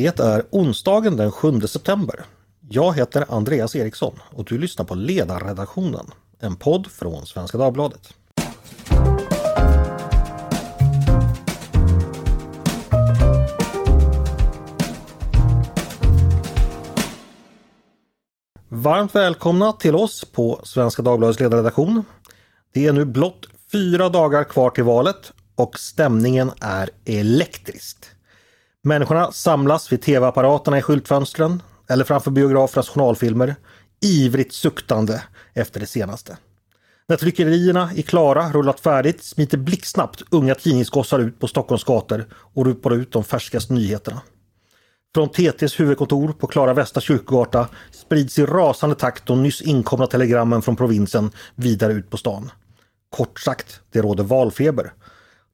Det är onsdagen den 7 september. Jag heter Andreas Eriksson och du lyssnar på Ledarredaktionen, en podd från Svenska Dagbladet. Varmt välkomna till oss på Svenska Dagbladets ledarredaktion. Det är nu blott fyra dagar kvar till valet och stämningen är elektrisk. Människorna samlas vid tv-apparaterna i skyltfönstren eller framför biografernas journalfilmer, ivrigt suktande efter det senaste. När tryckerierna i Klara rullat färdigt smiter blixtsnabbt unga tidningsgossar ut på Stockholms gator och ropar ut de färskaste nyheterna. Från TTs huvudkontor på Klara Västra kyrkogata sprids i rasande takt de nyss inkomna telegrammen från provinsen vidare ut på stan. Kort sagt, det råder valfeber.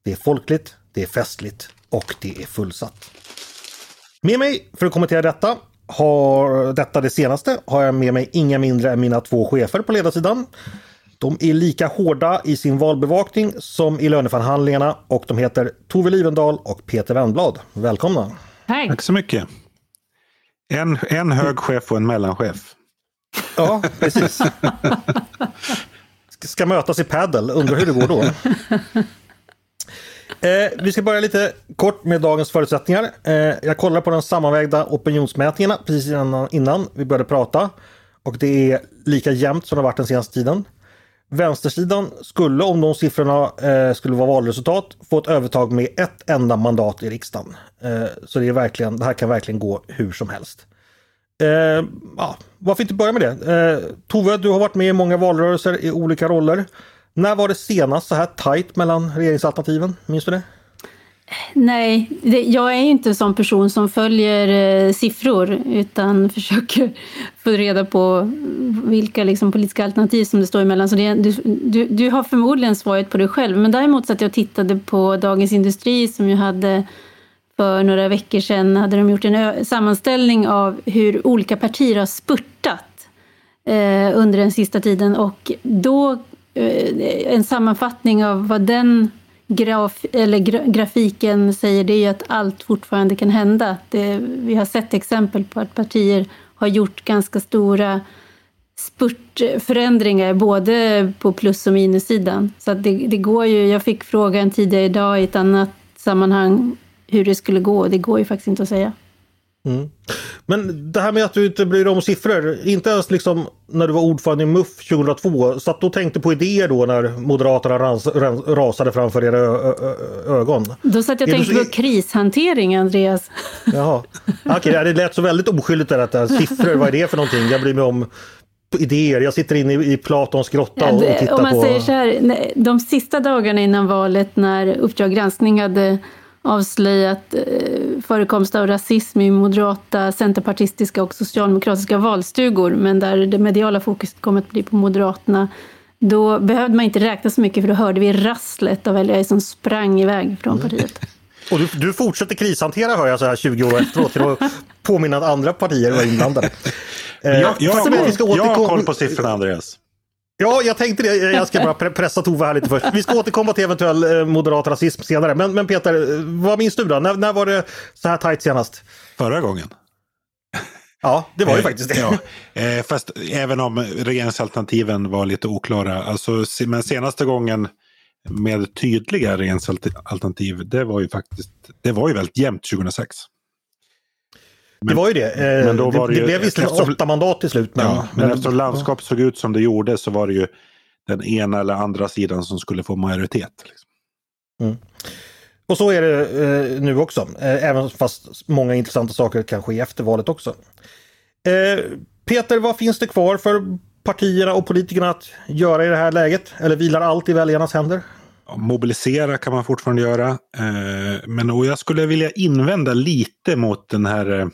Det är folkligt, det är festligt och det är fullsatt. Med mig för att kommentera detta har detta det senaste har jag med mig inga mindre än mina två chefer på ledarsidan. De är lika hårda i sin valbevakning som i löneförhandlingarna och de heter Tove Livendal och Peter Wennblad. Välkomna! Hej. Tack så mycket! En, en hög chef och en mellanchef. Ja, precis. Ska mötas i paddel, undrar hur det går då. Eh, vi ska börja lite kort med dagens förutsättningar. Eh, jag kollar på de sammanvägda opinionsmätningarna precis innan, innan vi började prata. Och det är lika jämnt som det varit den senaste tiden. Vänstersidan skulle, om de siffrorna eh, skulle vara valresultat, få ett övertag med ett enda mandat i riksdagen. Eh, så det, är verkligen, det här kan verkligen gå hur som helst. Eh, ja, varför inte börja med det? Eh, Tove, du har varit med i många valrörelser i olika roller. När var det senast så här tajt mellan regeringsalternativen? Minns du det? Nej, det, jag är inte en sån person som följer eh, siffror utan försöker få reda på vilka liksom, politiska alternativ som det står emellan. Så det, du, du, du, har förmodligen svaret på det själv. Men däremot så att jag tittade på Dagens Industri som ju hade för några veckor sedan hade de gjort en sammanställning av hur olika partier har spurtat eh, under den sista tiden och då Eh, en sammanfattning av vad den graf, eller grafiken säger det är ju att allt fortfarande kan hända. Det, eh, vi har sett exempel på att partier har gjort ganska stora spurtförändringar både på plus och minussidan. Så det, det går ju, jag fick frågan tidigare idag i ett annat sammanhang hur det skulle gå. Det går ju faktiskt inte att säga. Mm. Men det här med att du inte bryr dig om siffror, inte ens liksom när du var ordförande i MUF 2002, satt du och tänkte på idéer då när Moderaterna ras, rasade framför era ögon? Då satt jag och tänkte så... på krishantering, Andreas. Jaha, okej, okay, det lät så väldigt oskyldigt där, att siffror, vad är det för någonting? Jag bryr mig om idéer. Jag sitter inne i Platons grotta och, tittar på... Om man på... säger så här, de sista dagarna innan valet när Uppdrag granskning hade avslöjat eh, förekomst av rasism i moderata, centerpartistiska och socialdemokratiska valstugor, men där det mediala fokuset kom att bli på Moderaterna. Då behövde man inte räkna så mycket för då hörde vi rasslet av väljare som sprang iväg från partiet. Och du, du fortsätter krishantera hör jag så här 20 år efteråt för att påminna att andra partier var inblandade. jag, jag, jag, jag har koll på siffrorna Andreas. Ja, jag tänkte det. Jag ska bara pressa Tove här lite först. Vi ska återkomma till eventuell eh, moderat rasism senare. Men, men Peter, vad minns du då? När, när var det så här tajt senast? Förra gången. Ja, det var ju eh, faktiskt det. Ja. Eh, fast även om regeringsalternativen var lite oklara. Alltså, men senaste gången med tydliga regeringsalternativ, det var ju faktiskt, det var ju väldigt jämnt 2006. Men, det var ju det. Eh, men då var det, det, det blev visserligen eftersom, åtta mandat till slut. Men, ja, men, men eftersom landskapet såg ut som det gjorde så var det ju den ena eller andra sidan som skulle få majoritet. Liksom. Mm. Och så är det eh, nu också. Eh, även fast många intressanta saker kan ske efter valet också. Eh, Peter, vad finns det kvar för partierna och politikerna att göra i det här läget? Eller vilar allt i väljarnas händer? Mobilisera kan man fortfarande göra. Eh, men och jag skulle vilja invända lite mot den här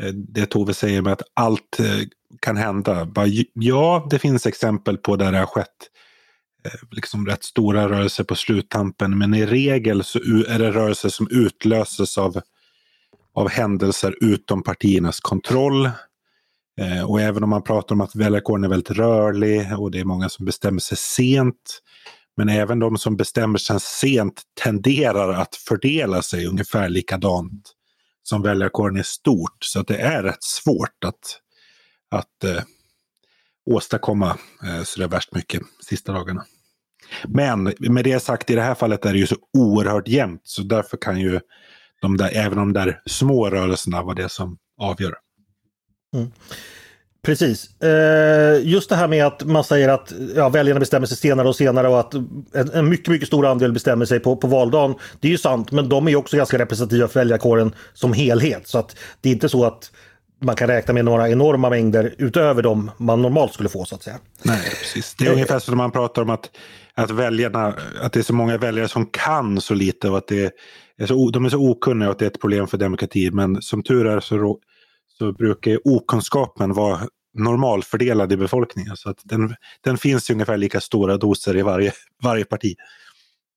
Eh, det Tove säger med att allt eh, kan hända. Ja, det finns exempel på där det har skett eh, liksom rätt stora rörelser på sluttampen. Men i regel så är det rörelser som utlöses av, av händelser utom partiernas kontroll. Och även om man pratar om att väljarkåren är väldigt rörlig och det är många som bestämmer sig sent. Men även de som bestämmer sig sent tenderar att fördela sig ungefär likadant som väljarkåren är stort. Så att det är rätt svårt att, att eh, åstadkomma eh, sådär värst mycket sista dagarna. Men med det sagt, i det här fallet är det ju så oerhört jämnt. Så därför kan ju de där, även de där små rörelserna vara det som avgör. Mm. Precis. Eh, just det här med att man säger att ja, väljarna bestämmer sig senare och senare och att en, mycket, mycket stor andel bestämmer sig på, på valdagen. Det är ju sant, men de är också ganska representativa för väljarkåren som helhet. Så att det är inte så att man kan räkna med några enorma mängder utöver de man normalt skulle få så att säga. Nej, precis. Det är ungefär som man pratar om att, att väljarna, att det är så många väljare som kan så lite och att det är så, de är så okunniga och att det är ett problem för demokratin. Men som tur är så så brukar okunskapen vara normalfördelad i befolkningen. Så att den, den finns i ungefär lika stora doser i varje, varje parti.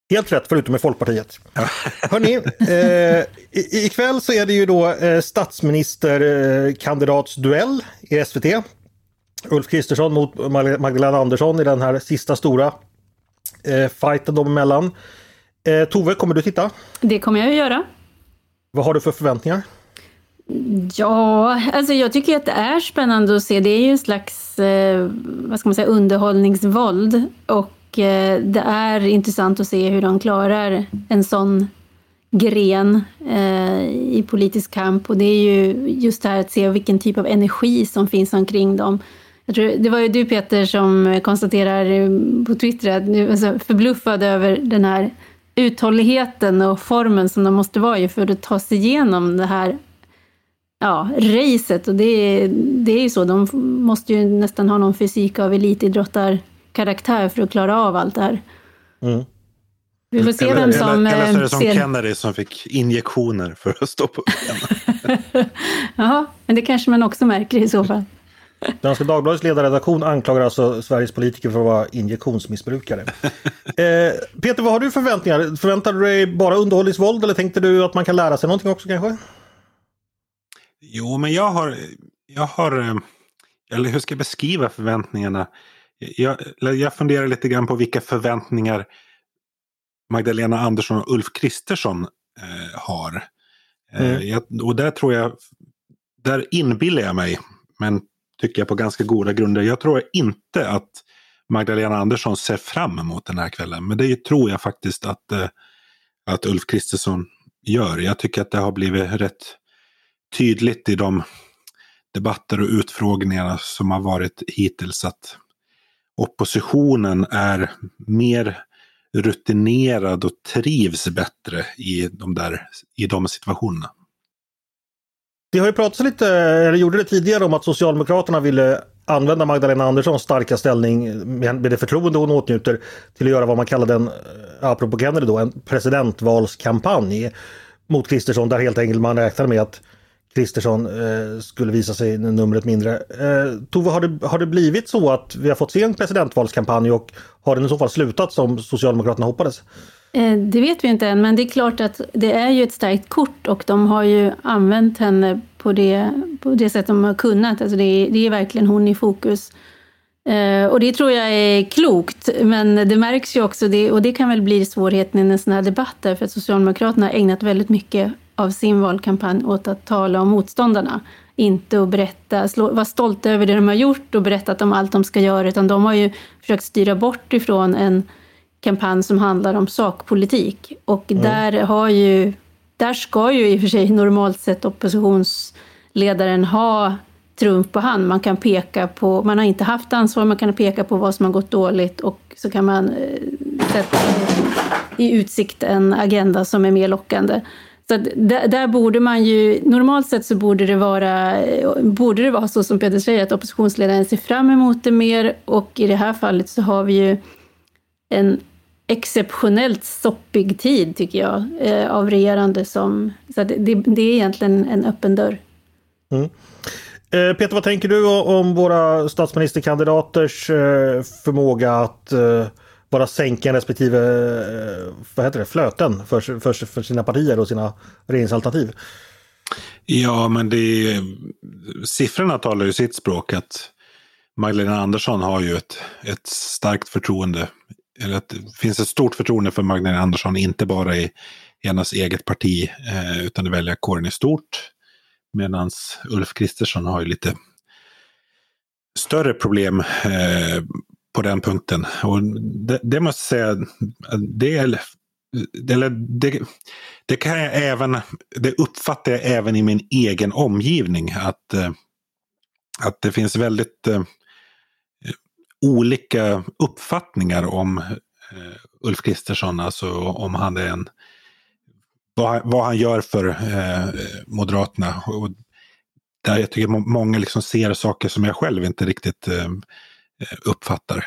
Helt rätt, förutom i Folkpartiet. Ja. Hörni, eh, ikväll så är det ju då eh, statsministerkandidatsduell i SVT. Ulf Kristersson mot Magdalena Andersson i den här sista stora eh, fighten dem emellan. Eh, Tove, kommer du titta? Det kommer jag att göra. Vad har du för förväntningar? Ja, alltså jag tycker att det är spännande att se. Det är ju en slags eh, vad ska man säga, underhållningsvåld. Och eh, det är intressant att se hur de klarar en sån gren eh, i politisk kamp. Och det är ju just det här att se vilken typ av energi som finns omkring dem. Jag tror, det var ju du Peter som konstaterar eh, på Twitter att du är alltså, förbluffad över den här uthålligheten och formen som de måste vara i för att ta sig igenom det här ja, racet. Och det, det är ju så, de måste ju nästan ha någon fysik av elitidrottarkaraktär för att klara av allt det här. Mm. Vi får se eller, vem som... Eller, eller så är det som ser... Kennedy som fick injektioner för att stå på benen. Jaha, men det kanske man också märker i så fall. Danska Dagbladets ledarredaktion anklagar alltså Sveriges politiker för att vara injektionsmissbrukare. eh, Peter, vad har du för förväntningar? Förväntar du dig bara underhållningsvåld eller tänkte du att man kan lära sig någonting också kanske? Jo, men jag har, jag har, eh, eller hur ska jag beskriva förväntningarna? Jag, jag funderar lite grann på vilka förväntningar Magdalena Andersson och Ulf Kristersson eh, har. Eh, mm. jag, och där tror jag, där inbillar jag mig, men tycker jag på ganska goda grunder. Jag tror inte att Magdalena Andersson ser fram emot den här kvällen. Men det tror jag faktiskt att, eh, att Ulf Kristersson gör. Jag tycker att det har blivit rätt tydligt i de debatter och utfrågningar som har varit hittills att oppositionen är mer rutinerad och trivs bättre i de, där, i de situationerna. Det har ju pratats lite, eller gjorde det tidigare, om att Socialdemokraterna ville använda Magdalena Anderssons starka ställning med det förtroende hon åtnjuter till att göra vad man kallade en, eh, apropå Kennedy då, en presidentvalskampanj mot Kristersson där helt enkelt man räknade med att Kristersson eh, skulle visa sig numret mindre. Eh, Tove, har det, har det blivit så att vi har fått se en presidentvalskampanj och har den i så fall slutat som Socialdemokraterna hoppades? Eh, det vet vi inte än, men det är klart att det är ju ett starkt kort och de har ju använt henne på det, på det sätt de har kunnat. Alltså det, är, det är verkligen hon i fokus. Eh, och det tror jag är klokt, men det märks ju också, det, och det kan väl bli svårigheten i en sån här debatt, för att Socialdemokraterna har ägnat väldigt mycket av sin valkampanj åt att tala om motståndarna. Inte att berätta, vara stolta över det de har gjort och berättat om allt de ska göra, utan de har ju försökt styra bort ifrån en kampanj som handlar om sakpolitik. Och mm. där har ju, där ska ju i och för sig normalt sett oppositionsledaren ha trumf på hand. Man kan peka på, man har inte haft ansvar, man kan peka på vad som har gått dåligt och så kan man eh, sätta i utsikt en agenda som är mer lockande. Så där, där, borde man ju, normalt sett så borde det, vara, borde det vara så som Peter säger, att oppositionsledaren ser fram emot det mer och i det här fallet så har vi ju en exceptionellt soppig tid, tycker jag, eh, av regerande som... Så det, det, det, är egentligen en öppen dörr. Mm. Eh, Peter, vad tänker du om våra statsministerkandidaters eh, förmåga att eh, bara sänka respektive eh, vad heter det, flöten för, för, för sina partier och sina regeringsalternativ. Ja, men det är... siffrorna talar ju sitt språk. att Magdalena Andersson har ju ett, ett starkt förtroende. Eller att det finns ett stort förtroende för Magdalena Andersson, inte bara i, hennes eget parti eh, utan väljarkåren i stort. Medan Ulf Kristersson har ju lite större problem eh, på den punkten. Och det, det måste jag säga, det, är, det, det, det, kan jag även, det uppfattar jag även i min egen omgivning. Att, eh, att det finns väldigt eh, olika uppfattningar om eh, Ulf Kristersson, alltså om han är en vad, vad han gör för eh, Moderaterna. Och där jag tycker många liksom ser saker som jag själv inte riktigt eh, uppfattar.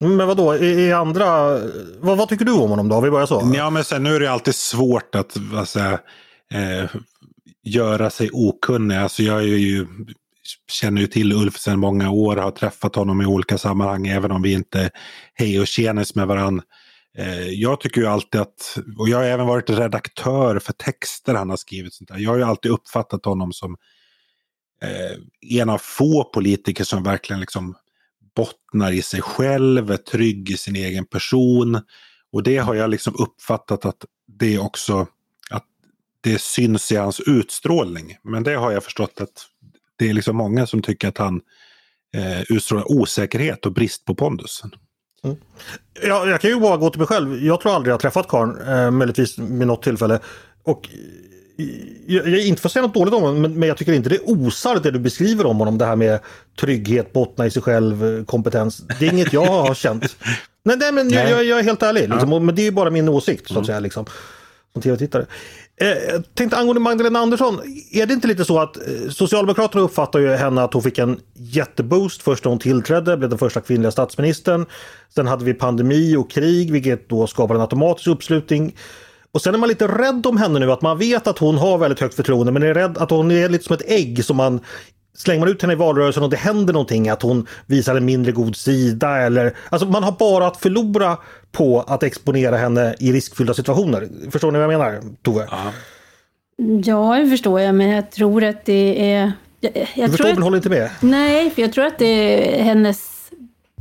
Men vad då i andra, vad, vad, tycker du om honom då? Vi börjar så. Ja men sen nu är det alltid svårt att säga, eh, göra sig okunnig. Alltså jag är ju, känner ju till Ulf sedan många år, har träffat honom i olika sammanhang även om vi inte hej och tjenis med varandra. Eh, jag tycker ju alltid att, och jag har även varit redaktör för texter han har skrivit. Sånt där. Jag har ju alltid uppfattat honom som eh, en av få politiker som verkligen liksom bottnar i sig själv, är trygg i sin egen person. Och det har jag liksom uppfattat att det också att det syns i hans utstrålning. Men det har jag förstått att det är liksom många som tycker att han eh, utstrålar osäkerhet och brist på pondus. Mm. Jag, jag kan ju bara gå till mig själv. Jag tror aldrig jag träffat karln, eh, möjligtvis vid något tillfälle. Och jag, jag inte för att säga något dåligt om honom, men, men jag tycker inte det osar det du beskriver om honom. Det här med trygghet, bottna i sig själv, kompetens. Det är inget jag har känt. Nej, nej men nej. Jag, jag, är helt ärlig. Liksom, ja. Men det är bara min åsikt så att mm. säga. Liksom, som tv-tittare. Eh, tänkte angående Magdalena Andersson, är det inte lite så att eh, Socialdemokraterna uppfattar ju henne att hon fick en jätteboost först när hon tillträdde, blev den första kvinnliga statsministern. Sen hade vi pandemi och krig, vilket då skapade en automatisk uppslutning. Och sen är man lite rädd om henne nu, att man vet att hon har väldigt högt förtroende, men är rädd att hon är lite som ett ägg som man Slänger man ut henne i valrörelsen och det händer någonting, att hon visar en mindre god sida eller... Alltså man har bara att förlora på att exponera henne i riskfyllda situationer. Förstår ni vad jag menar, Tove? Ja, ja det förstår jag, men jag tror att det är... Jag, jag du förstår men håller inte med? Nej, för jag tror att det är hennes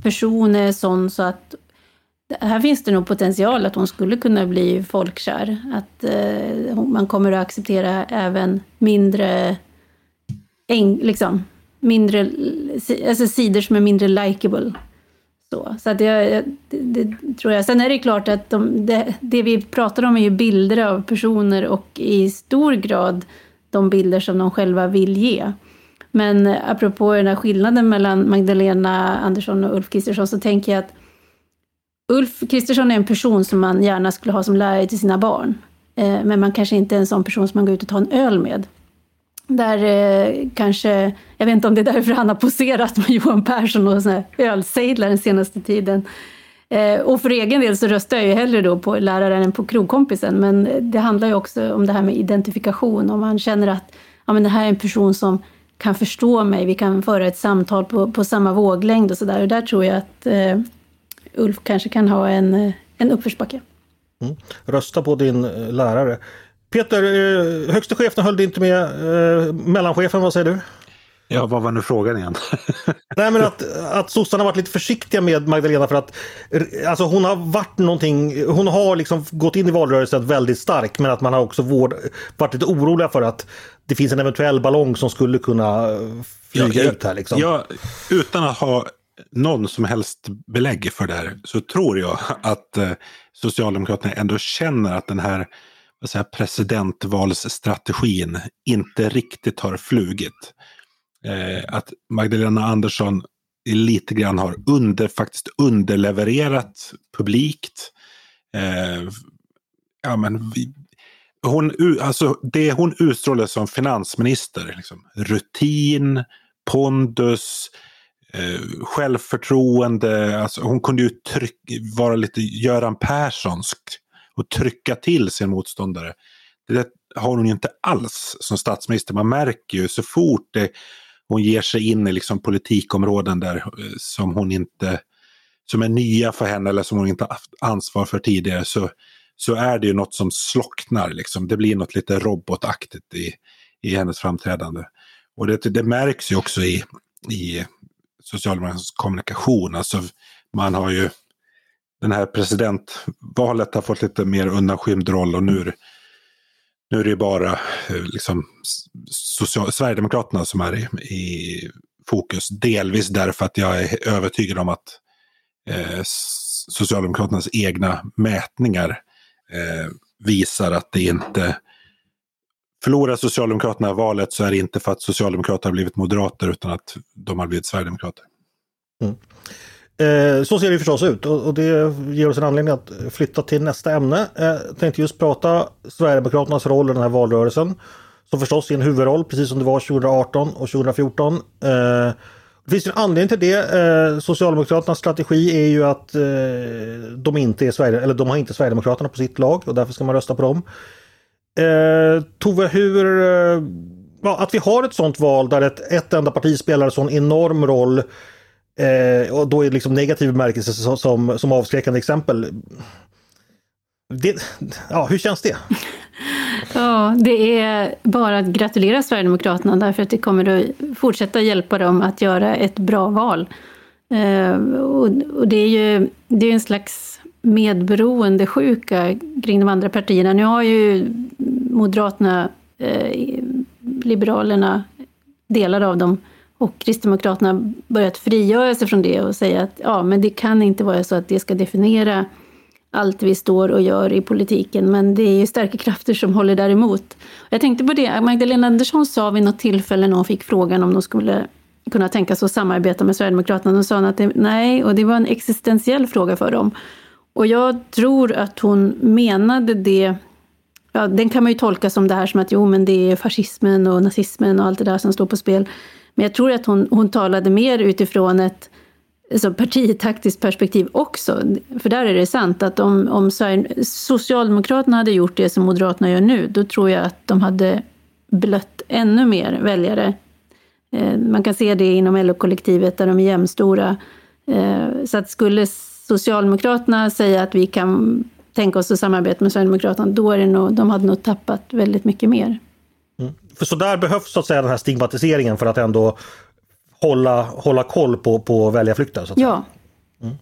person är sån så att här finns det nog potential att hon skulle kunna bli folkkär. Att eh, man kommer att acceptera även mindre, en, liksom, mindre alltså sidor som är mindre likable. Så, så att det, det, det, tror jag. Sen är det klart att de, det, det, vi pratar om är ju bilder av personer och i stor grad de bilder som de själva vill ge. Men apropå den här skillnaden mellan Magdalena Andersson och Ulf Kristersson så tänker jag att Ulf Kristersson är en person som man gärna skulle ha som lärare till sina barn. Eh, men man kanske inte är en sån person som man går ut och tar en öl med. Där eh, kanske, jag vet inte om det är därför han har poserat med Johan Persson och ölsejdlar den senaste tiden. Eh, och för egen del så röstar jag ju hellre då på läraren än på krogkompisen. Men det handlar ju också om det här med identifikation. Om man känner att ja, men det här är en person som kan förstå mig, vi kan föra ett samtal på, på samma våglängd och sådär. Och där tror jag att eh, Ulf kanske kan ha en, en uppförsbacke. Mm. Rösta på din eh, lärare. Peter, eh, högste chefen höll inte med. Eh, mellanchefen, vad säger du? Ja, vad var nu frågan igen? Nej, men att, att sossarna varit lite försiktiga med Magdalena för att alltså hon har varit någonting, hon har liksom gått in i valrörelsen väldigt stark men att man har också vård, varit lite oroliga för att det finns en eventuell ballong som skulle kunna flyga ja, ut här. Liksom. Ja, utan att ha någon som helst belägg för det här så tror jag att eh, Socialdemokraterna ändå känner att den här vad säger, presidentvalsstrategin inte riktigt har flugit. Eh, att Magdalena Andersson lite grann har under, faktiskt underlevererat publikt. Eh, ja, men vi, hon, alltså det hon utstrålar som finansminister, liksom, rutin, pondus, eh, självförtroende. Alltså hon kunde ju tryck, vara lite Göran Perssonsk och trycka till sin motståndare. Det har hon ju inte alls som statsminister. Man märker ju så fort det, hon ger sig in i liksom politikområden där eh, som hon inte som är nya för henne eller som hon inte haft ansvar för tidigare så, så är det ju något som slocknar. Liksom. Det blir något lite robotaktigt i, i hennes framträdande. Och det, det märks ju också i, i Socialdemokraternas kommunikation. Alltså man har ju den här presidentvalet har fått lite mer undanskymd roll och nu, nu är det bara eh, liksom, social, Sverigedemokraterna som är i, i, fokus. Delvis därför att jag är övertygad om att eh, Socialdemokraternas egna mätningar eh, visar att det inte Förlorar Socialdemokraterna valet så är det inte för att Socialdemokraterna har blivit moderater utan att de har blivit Sverigedemokrater. Mm. Eh, så ser det förstås ut och, det ger oss en anledning att flytta till nästa ämne. Eh, jag eh, tänkte just prata Sverigedemokraternas roll i den här valrörelsen. Som förstås är en huvudroll precis som det var 2018 och 2014. Eh, det finns en anledning till det. Eh, Socialdemokraternas strategi är ju att eh, de inte är Sverige, eller de har inte Sverigedemokraterna på sitt lag och därför ska man rösta på dem. Eh, Tove, hur... Eh, att vi har ett sånt val där ett, ett enda parti spelar en sån enorm roll Eh, och då är det liksom negativ bemärkelse som, som, som avskräckande exempel. Det, ja, hur känns det? Ja, det är bara att gratulera Sverigedemokraterna därför att det kommer att fortsätta hjälpa dem att göra ett bra val. Eh, och, och, det är ju det är en slags medberoendesjuka kring de andra partierna. Nu har ju Moderaterna, eh, Liberalerna, delar av dem och Kristdemokraterna börjat frigöra sig från det och säga att ja, men det kan inte vara så att det ska definiera allt vi står och gör i politiken, men det är ju starka krafter som håller däremot. Jag tänkte på det, Magdalena Andersson sa vid något tillfälle när hon fick frågan om de skulle kunna tänka sig att samarbeta med Sverigedemokraterna, då sa hon att det, nej, och det var en existentiell fråga för dem. Och jag tror att hon menade det Ja, den kan man ju tolka som det här som att jo, men det är fascismen och nazismen och allt det där som står på spel. Men jag tror att hon, hon talade mer utifrån ett alltså partitaktiskt perspektiv också. För där är det sant att om, om Socialdemokraterna hade gjort det som Moderaterna gör nu, då tror jag att de hade blött ännu mer väljare. Eh, man kan se det inom LO-kollektivet där de är jämnstora. Eh, så att skulle Socialdemokraterna säga att vi kan tänka oss att samarbeta med Sverigedemokraterna, då är det nog, de hade nog tappat väldigt mycket mer. För så där behövs så att säga den här stigmatiseringen för att ändå hålla, hålla koll på, på väljarflykten. Så att ja. Mm.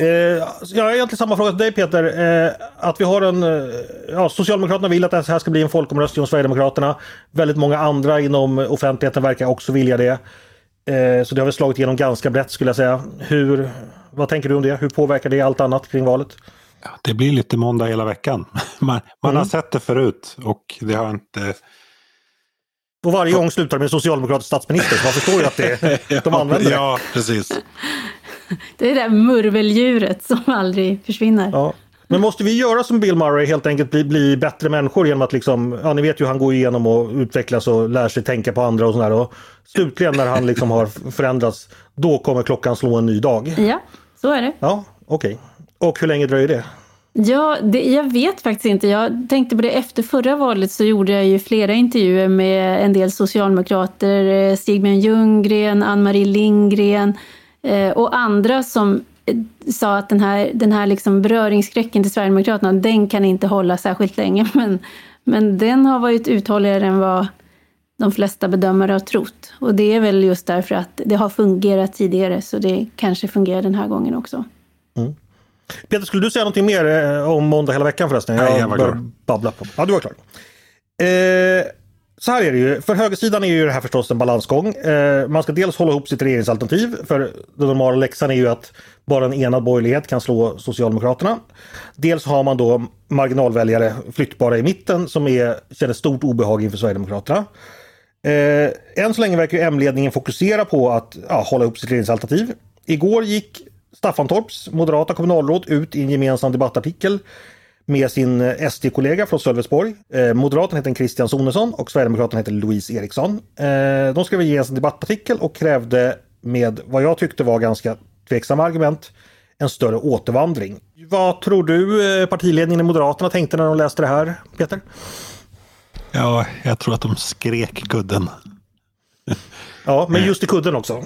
Eh, jag har egentligen samma fråga till dig Peter. Eh, att vi har en... Eh, ja, Socialdemokraterna vill att det här ska bli en folkomröstning om Sverigedemokraterna. Väldigt många andra inom offentligheten verkar också vilja det. Eh, så det har väl slagit igenom ganska brett skulle jag säga. Hur, vad tänker du om det? Hur påverkar det allt annat kring valet? Ja, det blir lite måndag hela veckan. Man, man mm. har sett det förut och det har inte och varje gång slutar med socialdemokratisk statsminister, så man förstår ju att det, de använder det. Ja, precis. Det är det där murveldjuret som aldrig försvinner. Ja. Men måste vi göra som Bill Murray, helt enkelt bli, bli bättre människor genom att liksom, ja ni vet ju han går igenom och utvecklas och lär sig tänka på andra och sådär. Och slutligen när han liksom har förändrats, då kommer klockan slå en ny dag. Ja, så är det. Ja, okej. Okay. Och hur länge dröjer det? Ja, det, jag vet faktiskt inte. Jag tänkte på det efter förra valet så gjorde jag ju flera intervjuer med en del socialdemokrater, eh, Stig Ljunggren, Ann-Marie Lindgren eh, och andra som eh, sa att den här, den här liksom beröringsskräcken till Sverigedemokraterna, den kan inte hålla särskilt länge. Men, men den har varit uthålligare än vad de flesta bedömare har trott. Och det är väl just därför att det har fungerat tidigare, så det kanske fungerar den här gången också. Mm. Peter, skulle du säga någonting mer eh, om måndag hela veckan förresten? Jag Nej, jag var klar. Babbla på. Ja, du var klar. Eh, så här är det ju. För högersidan är ju det här förstås en balansgång. Eh, man ska dels hålla ihop sitt regeringsalternativ. För den normala läxan är ju att bara en enad borgerlighet kan slå Socialdemokraterna. Dels har man då marginalväljare flyttbara i mitten som är, känner stort obehag inför Sverigedemokraterna. Eh, än så länge verkar M-ledningen fokusera på att ja, hålla ihop sitt regeringsalternativ. Igår gick Staffantorps moderata kommunalråd ut i en gemensam debattartikel med sin eh, SD-kollega från Sölvesborg. Eh, moderaten heter Christian Sonesson och Sverigedemokraten heter Louise Eriksson. Eh, de skrev en gemensam debattartikel och krävde med vad jag tyckte var ganska tveksamma argument en större återvandring. Vad tror du eh, partiledningen i Moderaterna tänkte när de läste det här, Peter? Ja, jag tror att de skrek kudden. Ja, men just i kudden också.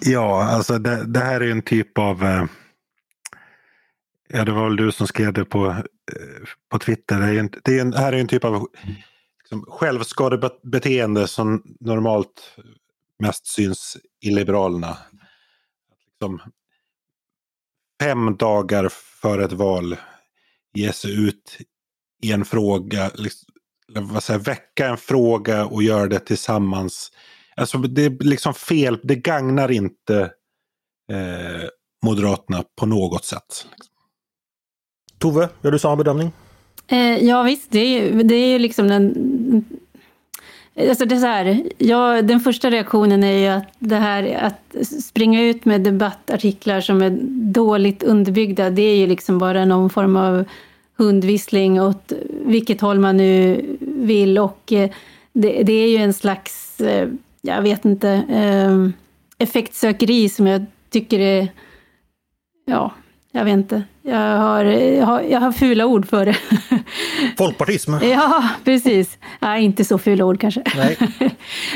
Ja, alltså det, det här är en typ av... Eh, ja, det var väl du som skrev det på, eh, på Twitter. Det, är en, det, är en, här är en typ av liksom, självskadebeteende som normalt mest syns i Liberalerna. Liksom, fem dagar före ett val ge sig ut i en fråga, liksom, vad säger, väcka en fråga och göra det tillsammans. Alltså det är liksom fel, det gagnar inte eh, Moderaterna på något sätt. Tove, gör du samma bedömning? Eh, ja visst, det är, det är ju liksom den... Alltså det är så här, ja, den första reaktionen är ju att det här att springa ut med debattartiklar som är dåligt underbyggda, det är ju liksom bara någon form av hundvissling åt vilket håll man nu vill och eh, det, det är ju en slags, eh, jag vet inte, eh, effektsökeri som jag tycker är, ja, jag vet inte. Jag har, jag har, jag har fula ord för det. Folkpartism? ja, precis. Ja, inte så fula ord kanske. Nej.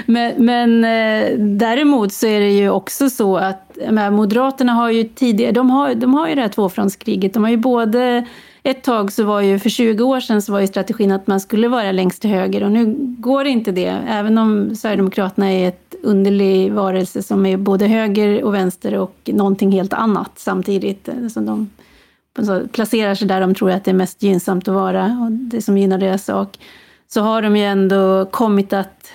men, men däremot så är det ju också så att Moderaterna har ju tidigare, de har, de har ju det här tvåfrontskriget. De har ju både ett tag så var ju, för 20 år sedan så var ju strategin att man skulle vara längst till höger och nu går inte det. Även om Sverigedemokraterna är ett underlig varelse som är både höger och vänster och någonting helt annat samtidigt. Eh, så de placerar sig där de tror att det är mest gynnsamt att vara och det som gynnar deras sak. Så har de ju ändå kommit att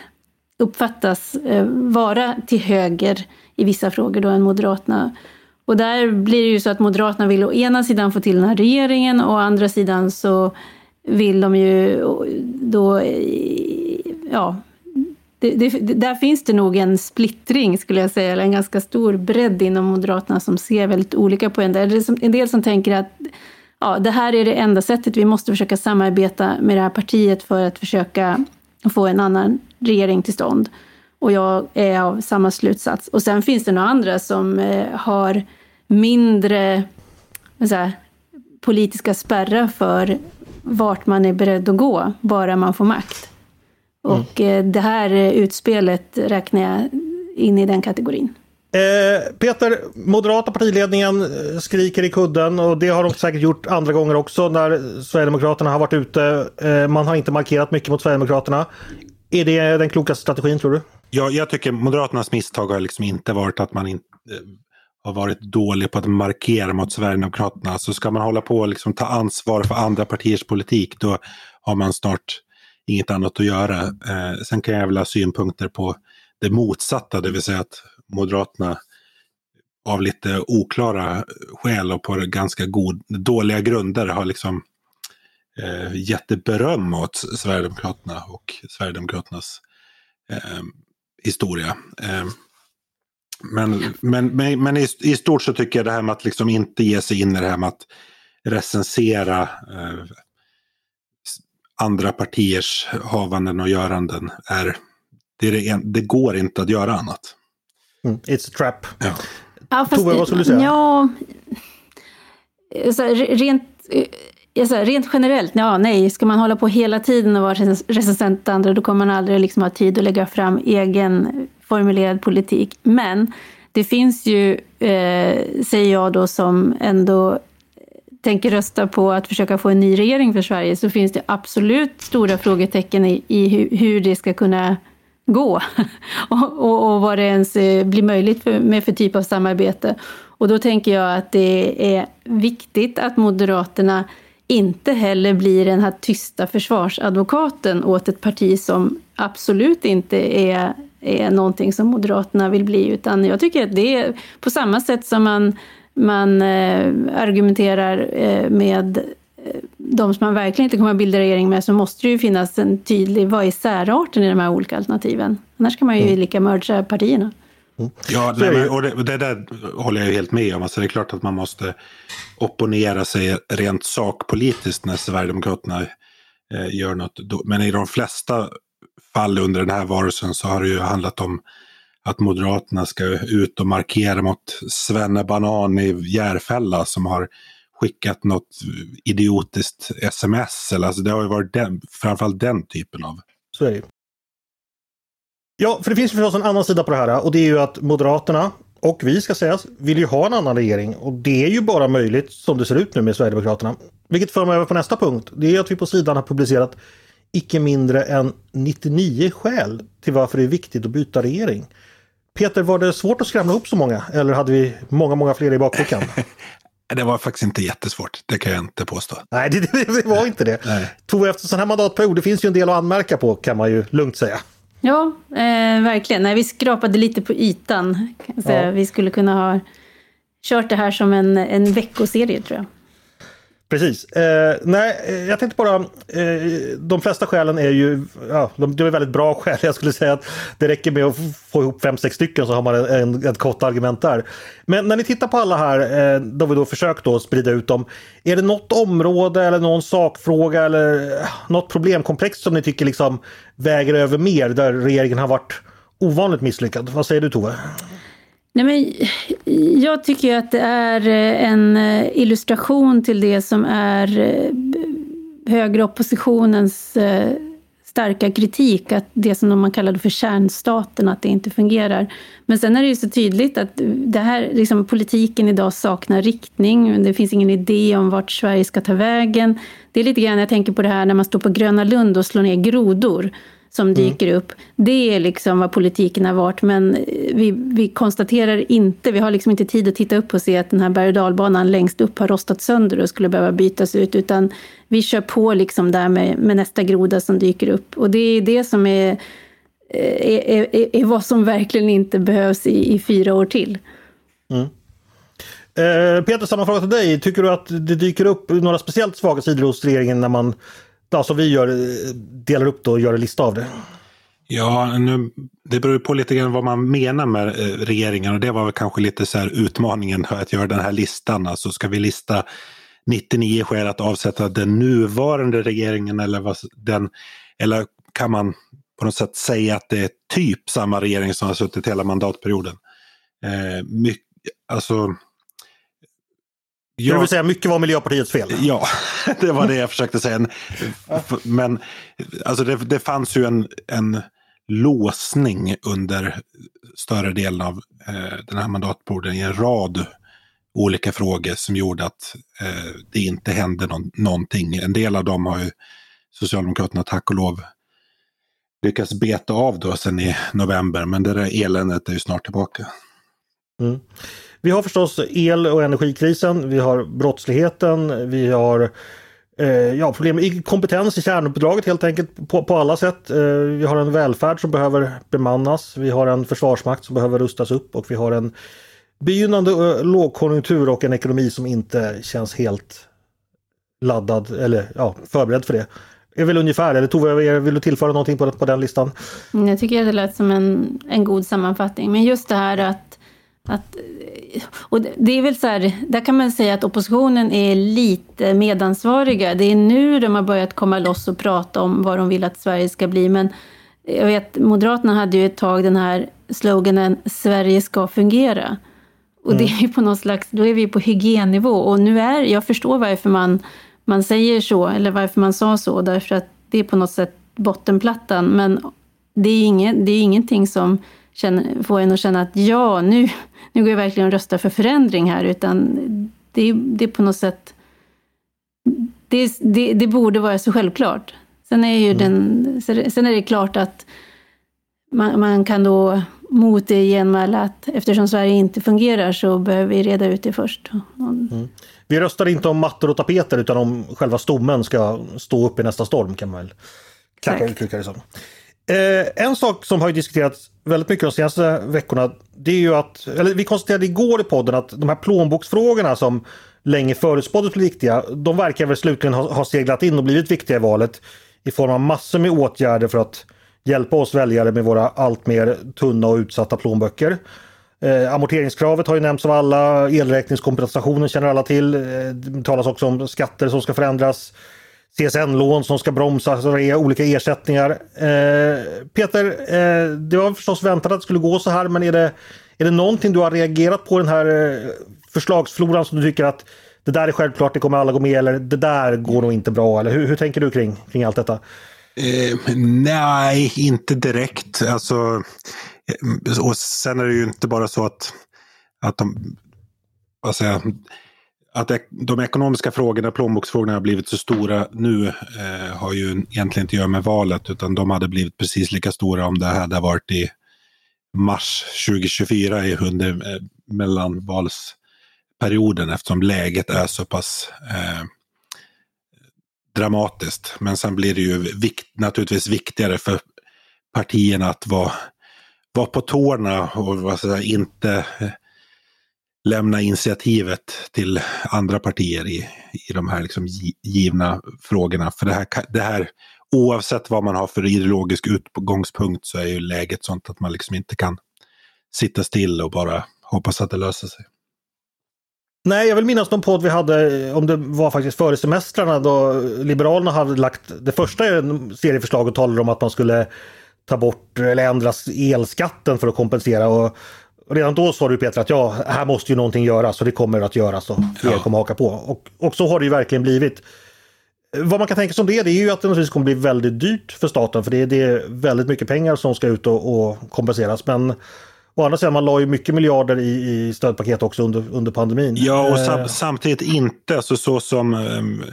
uppfattas eh, vara till höger i vissa frågor då än Moderaterna. Och där blir det ju så att Moderaterna vill å ena sidan få till den här regeringen och å andra sidan så vill de ju då, ja, det, det, där finns det nog en splittring skulle jag säga, eller en ganska stor bredd inom Moderaterna som ser väldigt olika på en. del. en del som tänker att ja, det här är det enda sättet, vi måste försöka samarbeta med det här partiet för att försöka få en annan regering till stånd. Och jag är av samma slutsats. Och sen finns det några andra som eh, har mindre här, politiska spärrar för vart man är beredd att gå, bara man får makt. Mm. Och eh, det här utspelet räknar jag in i den kategorin. Eh, Peter, moderata partiledningen eh, skriker i kudden och det har de säkert gjort andra gånger också när Sverigedemokraterna har varit ute. Eh, man har inte markerat mycket mot Sverigedemokraterna. Är det den klokaste strategin tror du? Ja, jag tycker Moderaternas misstag har liksom inte varit att man inte eh, har varit dålig på att markera mot Sverigedemokraterna. Så ska man hålla på och liksom ta ansvar för andra partiers politik då har man snart inget annat att göra. Eh, sen kan jag väl ha synpunkter på det motsatta, det vill säga att Moderaterna av lite oklara skäl och på ganska god, dåliga grunder har liksom eh, gett beröm åt Sverigedemokraterna och Sverigedemokraternas eh, historia. Eh, men, men, men, men i, i, stort så tycker jag det här med att liksom inte ge sig in i det här med att recensera eh, andra partiers havanden och göranden är det, är det, det går inte att göra annat. Mm, it's a trap. Ja. Ja, Tove, vad skulle du säga? Ja, så rent så här, rent generellt, ja nej, ska man hålla på hela tiden och vara recensent andra, då kommer man aldrig liksom ha tid att lägga fram egen formulerad politik. Men det finns ju, eh, säger jag då, som ändå tänker rösta på att försöka få en ny regering för Sverige, så finns det absolut stora frågetecken i, i hur, hur det ska kunna gå och, och, och, vad det ens eh, blir möjligt för, med för typ av samarbete. Och då tänker jag att det är viktigt att Moderaterna inte heller blir den här tysta försvarsadvokaten åt ett parti som absolut inte är, är någonting som Moderaterna vill bli, utan jag tycker att det är på samma sätt som man, man eh, argumenterar eh, med eh, de som man verkligen inte kommer att bilda regering med, så måste det ju finnas en tydlig, vad är särarten i de här olika alternativen? Annars kan man ju mm. lika merga partierna. Mm. Ja, nej, och det, det, där håller jag helt med om. Alltså det är klart att man måste opponera sig rent sakpolitiskt när Sverigedemokraterna eh, gör något. Men i de flesta fall under den här varelsen så har det ju handlat om att Moderaterna ska ut och markera mot Svenne Banan i Järfälla som har skickat något idiotiskt sms. Eller, alltså det har ju varit den, framförallt den typen av... Så är det Ja, för det finns förstås en annan sida på det här och det är ju att Moderaterna och vi ska sägas vill ju ha en annan regering och det är ju bara möjligt som det ser ut nu med Sverigedemokraterna. Vilket för mig över på nästa punkt. Det är att vi på sidan har publicerat icke mindre än 99 skäl till varför det är viktigt att byta regering. Peter, var det svårt att skrämma upp så många eller hade vi många, många fler i bakfickan? Det var faktiskt inte jättesvårt, det kan jag inte påstå. Nej, det, det var inte det. Tove, efter sån här mandatperiod, det finns ju en del att anmärka på kan man ju lugnt säga. Ja, eh, verkligen. Nej, vi skrapade lite på ytan. Ja. Vi skulle kunna ha kört det här som en, en veckoserie tror jag. Precis. Eh, nej, eh, jag tänkte bara, eh, de flesta skälen är ju, ja, de, de är väldigt bra skäl. Jag skulle säga att det räcker med att få ihop fem, sex stycken så har man en, en, ett kort argument där. Men när ni tittar på alla här, eh, då vi då försökt då sprida ut dem. Är det något område eller någon sakfråga eller eh, något problemkomplex som ni tycker liksom väger över mer där regeringen har varit ovanligt misslyckad? Vad säger du Tove? Nej, men jag tycker att det är eh, en eh, illustration till det som är eh, högeroppositionens starka kritik, att det som man kallade för kärnstaten, att det inte fungerar. Men sen är det ju så tydligt att det här, liksom, politiken idag saknar riktning. Det finns ingen idé om vart Sverige ska ta vägen. Det är lite grann, jag tänker på det här när man står på Gröna Lund och slår ner grodor som mm. dyker mm. upp. Det är liksom vad politiken har varit, men vi, vi konstaterar inte, vi har liksom inte tid att titta upp och se att den här berg och dalbanan längst upp har rostat sönder och skulle behöva bytas ut, utan vi kör på liksom där med, med nästa groda som dyker upp. Och det är det som är, är, är, är vad som verkligen inte behövs i, i fyra år till. Mm. Eh, Peter, samma fråga till dig. Tycker du att det dyker upp några speciellt svaga sidor hos regeringen när man lista som vi gör, delar upp det och gör en lista av det? Ja, nu, det beror på lite grann vad man menar med eh, regeringen och det var väl kanske lite så här utmaningen att göra den här listan. Alltså ska vi lista 99 skäl att avsätta den nuvarande regeringen eller, vad, den, eller kan man på något sätt säga att det är typ samma regering som har suttit hela mandatperioden? Eh, mycket, alltså jag vill säga mycket var Miljöpartiets fel. Ja, det var det jag försökte säga. Men alltså det, det fanns ju en, en låsning under större delen av eh, den här mandatperioden i en rad olika frågor som gjorde att eh, det inte hände någon, någonting. En del av dem har ju Socialdemokraterna tack och lov lyckats beta av då sen i november, men det där eländet är ju snart tillbaka. Mm. Vi har förstås el och energikrisen, vi har brottsligheten, vi har eh, ja, problem med kompetens i kärnuppdraget helt enkelt på, på alla sätt. Eh, vi har en välfärd som behöver bemannas, vi har en försvarsmakt som behöver rustas upp och vi har en begynnande eh, lågkonjunktur och en ekonomi som inte känns helt laddad eller ja, förberedd för det. Är väl ungefär, eller Tove, vill du tillföra någonting på, på den listan? Jag tycker att det lät som en, en god sammanfattning, men just det här att att, och det är väl så här, där kan man säga att oppositionen är lite medansvariga. Det är nu de har börjat komma loss och prata om vad de vill att Sverige ska bli. Men jag vet, Moderaterna hade ju ett tag den här sloganen Sverige ska fungera. Och mm. det är på något slags, då är vi på hygiennivå. Och nu är, jag förstår varför man, man säger så, eller varför man sa så, därför att det är på något sätt bottenplattan. Men det är, inget, det är ingenting som känner, får en att känna att ja, nu, nu går jag verkligen och röstar för förändring här, utan det, det är på något sätt... Det, det, det borde vara så självklart. Sen är, ju mm. den, sen är det klart att man, man kan då mot det genmäla att eftersom Sverige inte fungerar så behöver vi reda ut det först. Mm. Vi röstar inte om mattor och tapeter utan om själva stommen ska stå upp i nästa storm kan man väl kanske uttrycka det som. Eh, en sak som har diskuterats väldigt mycket de senaste veckorna det är ju att, eller vi konstaterade igår i podden att de här plånboksfrågorna som länge förutspåddes bli viktiga, de verkar väl slutligen ha, ha seglat in och blivit viktiga i valet i form av massor med åtgärder för att hjälpa oss väljare med våra allt mer tunna och utsatta plånböcker. Eh, amorteringskravet har ju nämnts av alla, elräkningskompensationen känner alla till. Eh, det talas också om skatter som ska förändras. CSN-lån som ska bromsas alltså och olika ersättningar. Eh, Peter, eh, det var förstås väntat att det skulle gå så här men är det, är det någonting du har reagerat på den här eh, förslagsfloran som du tycker att det där är självklart, det kommer alla gå med eller det där går nog inte bra eller hur, hur tänker du kring, kring allt detta? Eh, nej, inte direkt. Alltså, eh, och sen är det ju inte bara så att, att de, vad säger jag? Att de ekonomiska frågorna, plånboksfrågorna har blivit så stora nu eh, har ju egentligen inte att göra med valet utan de hade blivit precis lika stora om det hade varit i mars 2024 under eh, mellanvalsperioden. eftersom läget är så pass eh, dramatiskt. Men sen blir det ju vikt, naturligtvis viktigare för partierna att vara, vara på tårna och vad säga, inte eh, lämna initiativet till andra partier i, i de här liksom givna frågorna. För det här, det här, oavsett vad man har för ideologisk utgångspunkt så är ju läget sånt att man liksom inte kan sitta still och bara hoppas att det löser sig. Nej, jag vill minnas någon podd vi hade, eh, om det var faktiskt före semestrarna då Liberalerna hade lagt det första serieförslaget och talade om att man skulle ta bort eller ändra elskatten för att kompensera. Och redan då sa du Peter att ja, här måste ju någonting göras och det kommer att göras och fler ja. kommer haka på. Och, och så har det ju verkligen blivit. Vad man kan tänka sig om det, det är ju att det naturligtvis kommer bli väldigt dyrt för staten för det är, det är väldigt mycket pengar som ska ut och, och kompenseras. Men Å andra sidan, man la ju mycket miljarder i, i stödpaket också under, under pandemin. Ja, och sam, eh. samtidigt inte alltså, så som um,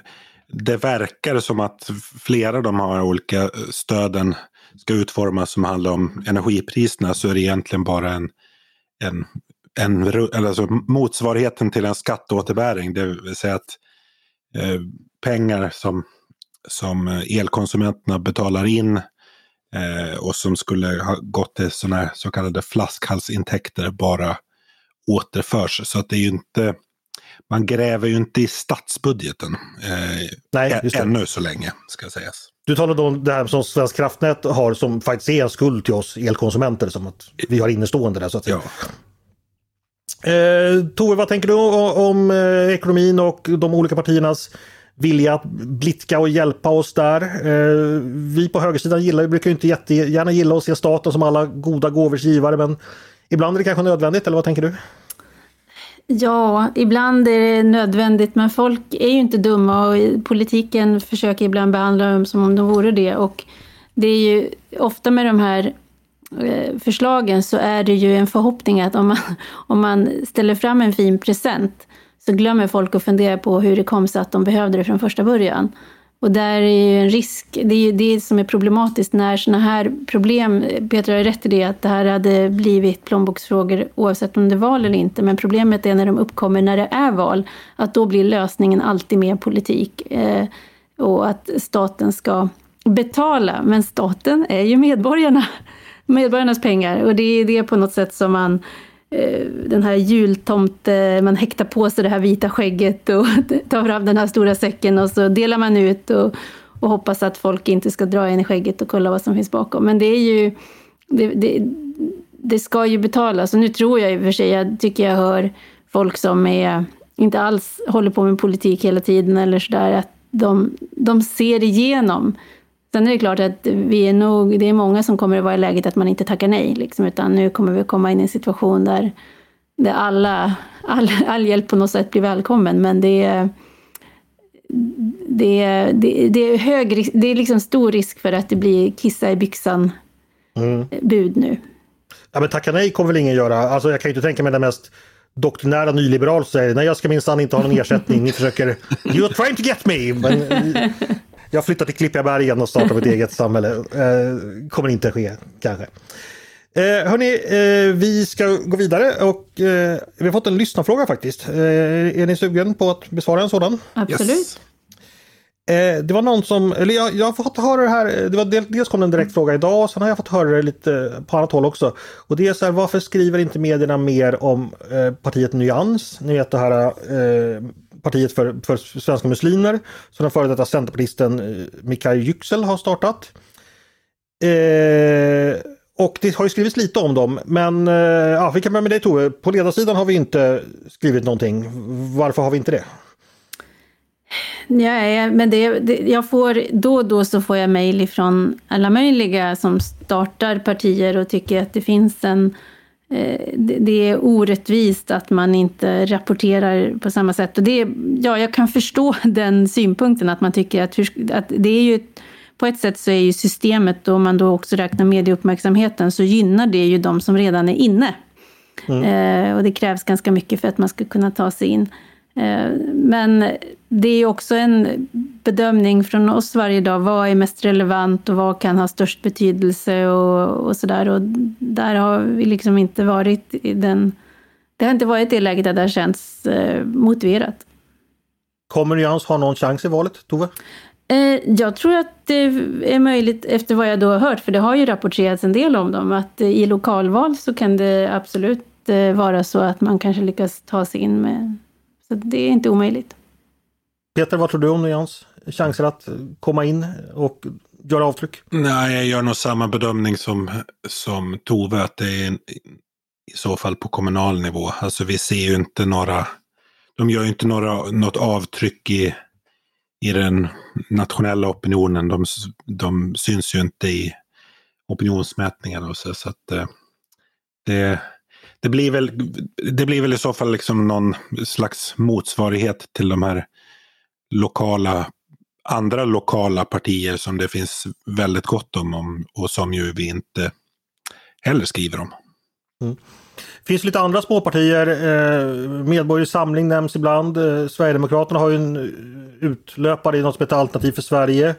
det verkar som att flera av de här olika stöden ska utformas som handlar om energipriserna så är det egentligen bara en, en, en alltså motsvarigheten till en skatteåterbäring. Det vill säga att eh, pengar som, som elkonsumenterna betalar in eh, och som skulle ha gått till sådana här så kallade flaskhalsintäkter bara återförs. Så att det är ju inte, man gräver ju inte i statsbudgeten eh, Nej, ännu så länge, ska sägas. Du talade om det här som Svensk kraftnät har som faktiskt är en skuld till oss elkonsumenter, som att vi har innestående där. Så att säga. Ja. Eh, Tove, vad tänker du om, om eh, ekonomin och de olika partiernas vilja att blidka och hjälpa oss där. Eh, vi på högersidan gillar, brukar ju inte jättegärna gilla att se staten som alla goda gåvors givare men ibland är det kanske nödvändigt, eller vad tänker du? Ja, ibland är det nödvändigt men folk är ju inte dumma och politiken försöker ibland behandla dem som om de vore det. Och det är ju ofta med de här eh, förslagen så är det ju en förhoppning att om man, om man ställer fram en fin present så glömmer folk att fundera på hur det kom sig att de behövde det från första början. Och där är ju en risk, det är ju det som är problematiskt när sådana här problem, Petra har rätt i det, att det här hade blivit plånboksfrågor oavsett om det är val eller inte, men problemet är när de uppkommer när det är val, att då blir lösningen alltid mer politik. Eh, och att staten ska betala, men staten är ju medborgarna, medborgarnas pengar. Och det är det på något sätt som man Eh, Eh, den här jultomte, man häktar på sig det här vita skägget och tar fram den här stora säcken och så delar man ut och, och hoppas att folk inte ska dra in i skägget och kolla vad som finns bakom. Men det är ju, det, det, det ska ju betalas och nu tror jag i och för sig, jag tycker jag hör folk som är, inte alls håller på med politik hela tiden eller sådär, att de, de ser igenom Sen är det klart att vi är nog, det är många som kommer att vara i läget att man inte tackar nej, liksom, utan nu kommer vi komma in i en situation där, där alla, all, all hjälp på något sätt blir välkommen, men det är det, det, det är, hög, det är liksom stor risk för att det blir kissa i byxan mm. bud nu. Ja men tacka nej kommer väl ingen göra. Alltså jag kan ju inte tänka mig den mest doktrinära nyliberal som säger nej jag ska minsann inte ha någon ersättning. Ni försöker... You're trying to get me! Men, jag flyttar till Klippigabergen och startar mitt eget samhälle. Eh, kommer inte ske kanske. Eh, hörni, eh, vi ska gå vidare och eh, vi har fått en lyssnarfråga faktiskt. Eh, är ni sugen på att besvara en sådan? Absolut. Yes. Eh, det var någon som, eller jag, jag har fått höra det här, det var del, dels kom det en direkt fråga idag och sen har jag fått höra det lite på annat håll också. Och det är så här, varför skriver inte medierna mer om eh, partiet Nyans? Ni vet det här eh, partiet för, för svenska muslimer som den före detta centerpartisten eh, Mikael Yüksel har startat. Eh, och det har ju skrivits lite om dem men eh, ja, vi kan börja med dig Tove. På ledarsidan har vi inte skrivit någonting. Varför har vi inte det? Nej, men det, det, jag får, då och då så får jag mejl från alla möjliga som startar partier och tycker att det finns en Eh, det är orättvist att man inte rapporterar på samma sätt. Och det, ja, jag kan förstå den synpunkten att man tycker att, att det är ju på ett sätt så är ju systemet, om man då också räknar medieuppmärksamheten, så gynnar det ju de som redan är inne. Mm. Eh, och det krävs ganska mycket för att man ska kunna ta sig in. Eh, men det är också en bedömning från oss varje dag. Vad är mest relevant och vad kan ha störst betydelse och, och sådär. Och där har vi liksom inte varit i den det har inte varit det läget att det har känts eh, motiverat. Kommer Nyans ha någon chans i valet, Tove? Eh, jag tror att det är möjligt efter vad jag då har hört, för det har ju rapporterats en del om dem, att i lokalval så kan det absolut vara så att man kanske lyckas ta sig in med... Så det är inte omöjligt. Peter, vad tror du om Nyans chanser att komma in och göra avtryck? Nej, jag gör nog samma bedömning som, som Tove, att det är i så fall på kommunal nivå. Alltså vi ser ju inte några, de gör ju inte några, något avtryck i, i den nationella opinionen. De, de syns ju inte i opinionsmätningarna och så, så att eh, det, det, blir väl, det blir väl i så fall liksom någon slags motsvarighet till de här lokala andra lokala partier som det finns väldigt gott om och som ju vi inte heller skriver om. Mm. Det finns lite andra småpartier. Eh, Medborgerlig Samling nämns ibland. Eh, Sverigedemokraterna har ju en utlöpare i något som heter Alternativ för Sverige.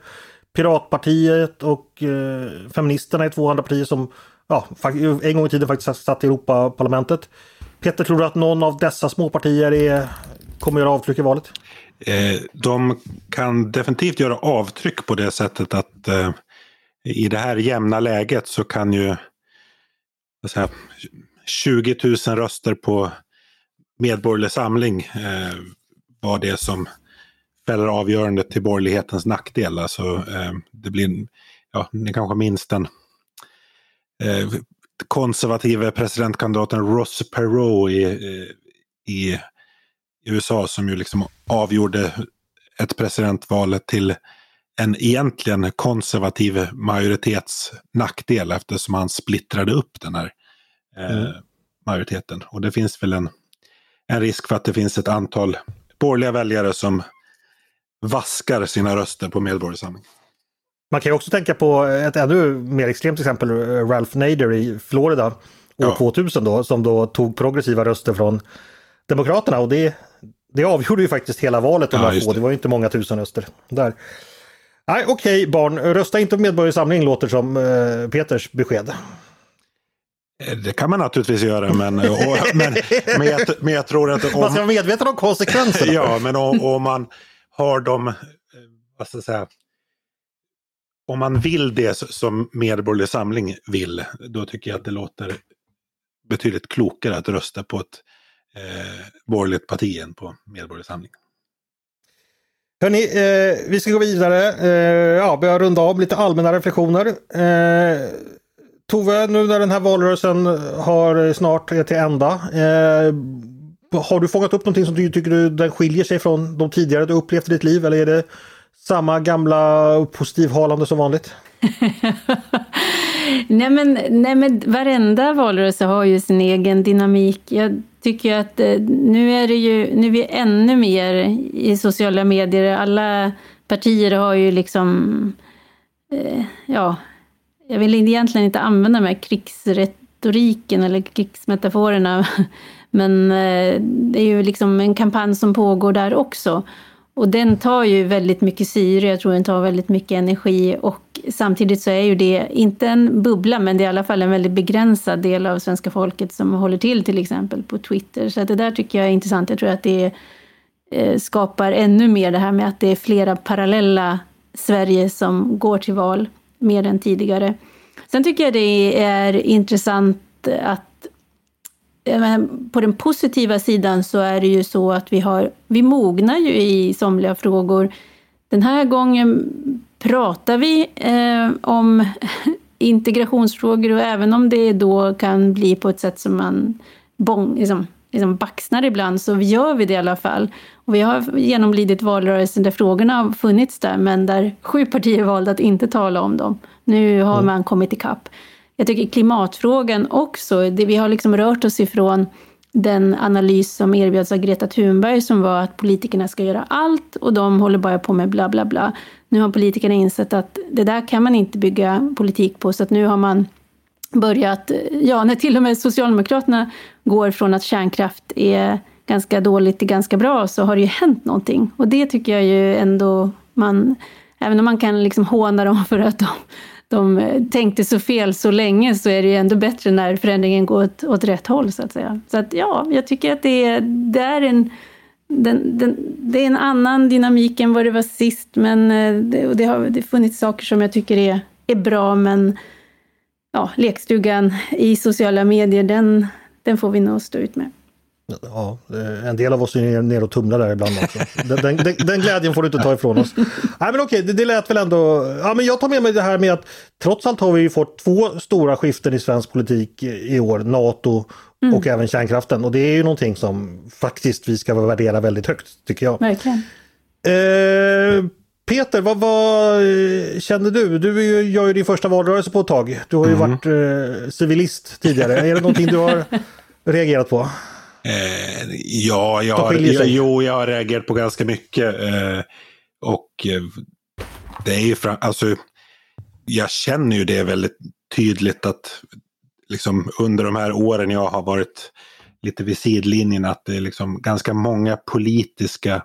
Piratpartiet och eh, Feministerna är två andra partier som ja, en gång i tiden faktiskt satt i Europaparlamentet. Peter, tror du att någon av dessa småpartier är, kommer göra avtryck i valet? Eh, de kan definitivt göra avtryck på det sättet att eh, i det här jämna läget så kan ju säga, 20 000 röster på Medborgerlig Samling eh, vara det som fäller avgörandet till borgerlighetens nackdel. Alltså, eh, det blir, ja, ni kanske minns den eh, konservative presidentkandidaten Ross Perot i, eh, i USA som ju liksom avgjorde ett presidentvalet till en egentligen konservativ majoritets nackdel eftersom han splittrade upp den här eh, mm. majoriteten. Och det finns väl en, en risk för att det finns ett antal borgerliga väljare som vaskar sina röster på Medborgarsamling. Man kan ju också tänka på ett ännu mer extremt exempel, Ralph Nader i Florida år ja. 2000 då, som då tog progressiva röster från Demokraterna och det, det avgjorde ju faktiskt hela valet. Ja, det. det var ju inte många tusen röster där. Nej, okej okay, barn, rösta inte på Medborgarsamling låter som eh, Peters besked. Eh, det kan man naturligtvis göra, men, och, men, men, jag, men jag tror att... Om, man ska vara medveten om konsekvenserna. ja, men om, om man har de, eh, vad ska jag säga, om man vill det som Medborgerlig Samling vill, då tycker jag att det låter betydligt klokare att rösta på ett eh, borgerligt parti än på Medborgarsamling. Hörni, eh, vi ska gå vidare. Eh, ja, börja runda av lite allmänna reflektioner. Eh, Tove, nu när den här valrörelsen eh, har snart är till ända. Eh, har du fångat upp någonting som du tycker du, den skiljer sig från de tidigare du upplevt i ditt liv? Eller är det samma gamla positivhalande som vanligt? nej, men, nej men varenda valrörelse har ju sin egen dynamik. Jag tycker att eh, nu är det ju nu är vi ännu mer i sociala medier. Alla partier har ju liksom, eh, ja, jag vill egentligen inte använda de här krigsretoriken eller krigsmetaforerna, men eh, det är ju liksom en kampanj som pågår där också. Och den tar ju väldigt mycket syre, jag tror den tar väldigt mycket energi och samtidigt så är ju det inte en bubbla, men det är i alla fall en väldigt begränsad del av svenska folket som håller till till exempel på Twitter. Så det där tycker jag är intressant. Jag tror att det eh, skapar ännu mer det här med att det är flera parallella Sverige som går till val mer än tidigare. Sen tycker jag det är intressant att på den positiva sidan så är det ju så att vi, har, vi mognar ju i somliga frågor. Den här gången pratar vi eh, om integrationsfrågor och även om det då kan bli på ett sätt som man bong, liksom, liksom baxnar ibland så gör vi det i alla fall. Och vi har genomlidit valrörelsen där frågorna har funnits där men där sju partier valde att inte tala om dem. Nu har mm. man kommit ikapp. Jag tycker klimatfrågan också, det, vi har liksom rört oss ifrån den analys som erbjöds av Greta Thunberg som var att politikerna ska göra allt och de håller bara på med bla bla bla. Nu har politikerna insett att det där kan man inte bygga politik på så att nu har man börjat, ja när till och med Socialdemokraterna går från att kärnkraft är ganska dåligt till ganska bra så har det ju hänt någonting. Och det tycker jag ju ändå man, även om man kan liksom håna dem för att de de eh, tänkte så fel så länge så är det ju ändå bättre när förändringen går åt, åt rätt håll så att säga. Så att ja, jag tycker att det är, det är en den, den, det är en annan dynamik än vad det var sist, men eh, det, det har det funnits saker som jag tycker är, är bra, men ja, lekstugan i sociala medier, den, den får vi nog stå ut med. Ja, eh, en del av oss är nere och tumlar där ibland också. Den, den, den, glädjen får du inte ta ifrån oss. Nej men okej, det, det lät väl ändå... Ja men jag tar med mig det här med att trots allt har vi ju fått två stora skiften i svensk politik i år. NATO mm. och även kärnkraften. Och det är ju någonting som faktiskt vi ska värdera väldigt högt, tycker jag. Verkligen. Eh, Peter, vad, vad känner du? Du gör ju din första valrörelse på ett tag. Du har ju mm. varit eh, civilist tidigare. är det någonting du har reagerat på? Eh, ja, jag har, jag, jo, jag har reagerat på ganska mycket. Eh, och eh, det är ju fram, alltså, jag känner ju det väldigt tydligt att liksom, under de här åren jag har varit lite vid sidlinjen att det är liksom ganska många politiska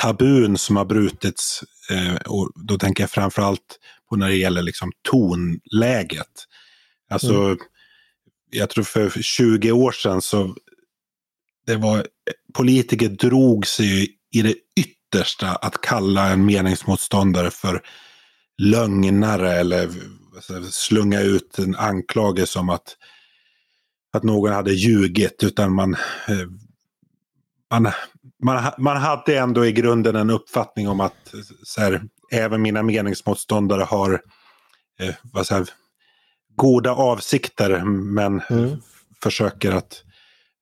tabun som har brutits. Eh, och då tänker jag framförallt på när det gäller liksom tonläget. Alltså, mm. jag tror för 20 år sedan så det var, politiker drog sig i det yttersta att kalla en meningsmotståndare för lögnare eller slunga ut en anklagelse om att, att någon hade ljugit. Utan man, eh, man, man, man hade ändå i grunden en uppfattning om att så här, även mina meningsmotståndare har eh, vad här, goda avsikter men mm. försöker att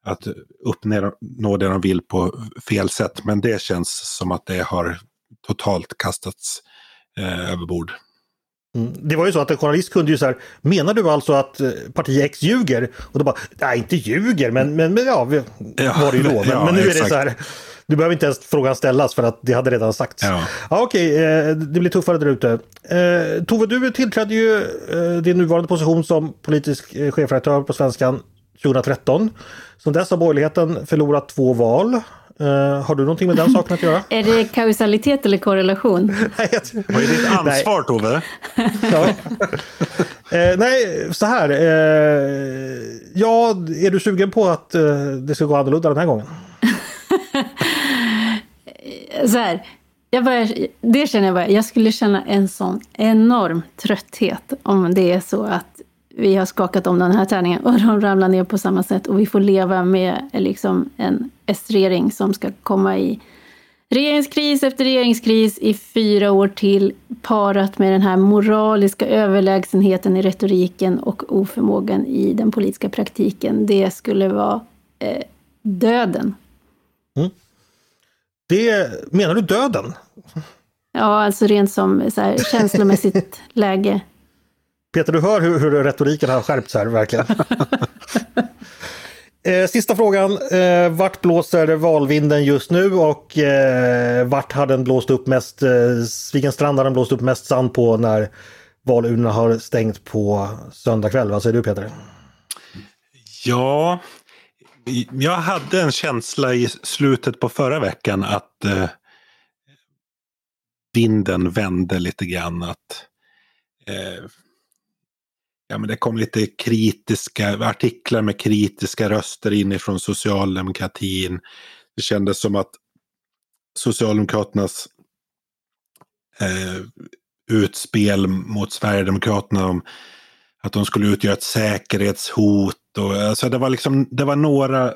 att uppnå det de vill på fel sätt. Men det känns som att det har totalt kastats eh, över bord. Mm. Det var ju så att en journalist kunde ju så här, menar du alltså att eh, parti X ljuger? Och då bara, nej inte ljuger, men, men, men ja, ja, var det ju då. Men, ja, men nu är det så här, du behöver inte ens frågan ställas för att det hade redan sagts. Ja. Ja, Okej, eh, det blir tuffare där ute. Eh, Tove, du tillträdde ju eh, din nuvarande position som politisk eh, chefredaktör på Svenskan 2013. Sedan dess har borgerligheten förlorat två val. Uh, har du någonting med den saken att göra? är det kausalitet eller korrelation? Vad är ditt ansvar Tove? ja. uh, nej, så här. Uh, ja, är du sugen på att det ska gå annorlunda den här gången? så här. Jag börjar, det känner jag bara, jag skulle känna en sån enorm trötthet om det är så att vi har skakat om den här tärningen och de ramlar ner på samma sätt och vi får leva med liksom en S-regering som ska komma i regeringskris efter regeringskris i fyra år till parat med den här moraliska överlägsenheten i retoriken och oförmågan i den politiska praktiken. Det skulle vara eh, döden. Mm. Det, menar du döden? Ja, alltså rent som så här, känslomässigt läge. Peter, du hör hur, hur retoriken har skärpts här, verkligen. eh, sista frågan. Eh, vart blåser valvinden just nu och eh, vart har den blåst upp mest? Eh, Svigenstrand har den blåst upp mest sand på när valurnorna har stängt på söndag kväll. Vad säger du Peter? Ja, jag hade en känsla i slutet på förra veckan att eh, vinden vände lite grann. Att eh, ja, men det kom lite kritiska artiklar med kritiska röster inifrån socialdemokratin. Det kändes som att Socialdemokraternas eh, utspel mot Sverigedemokraterna om att de skulle utgöra ett säkerhetshot. Och, alltså det, var liksom, det var några,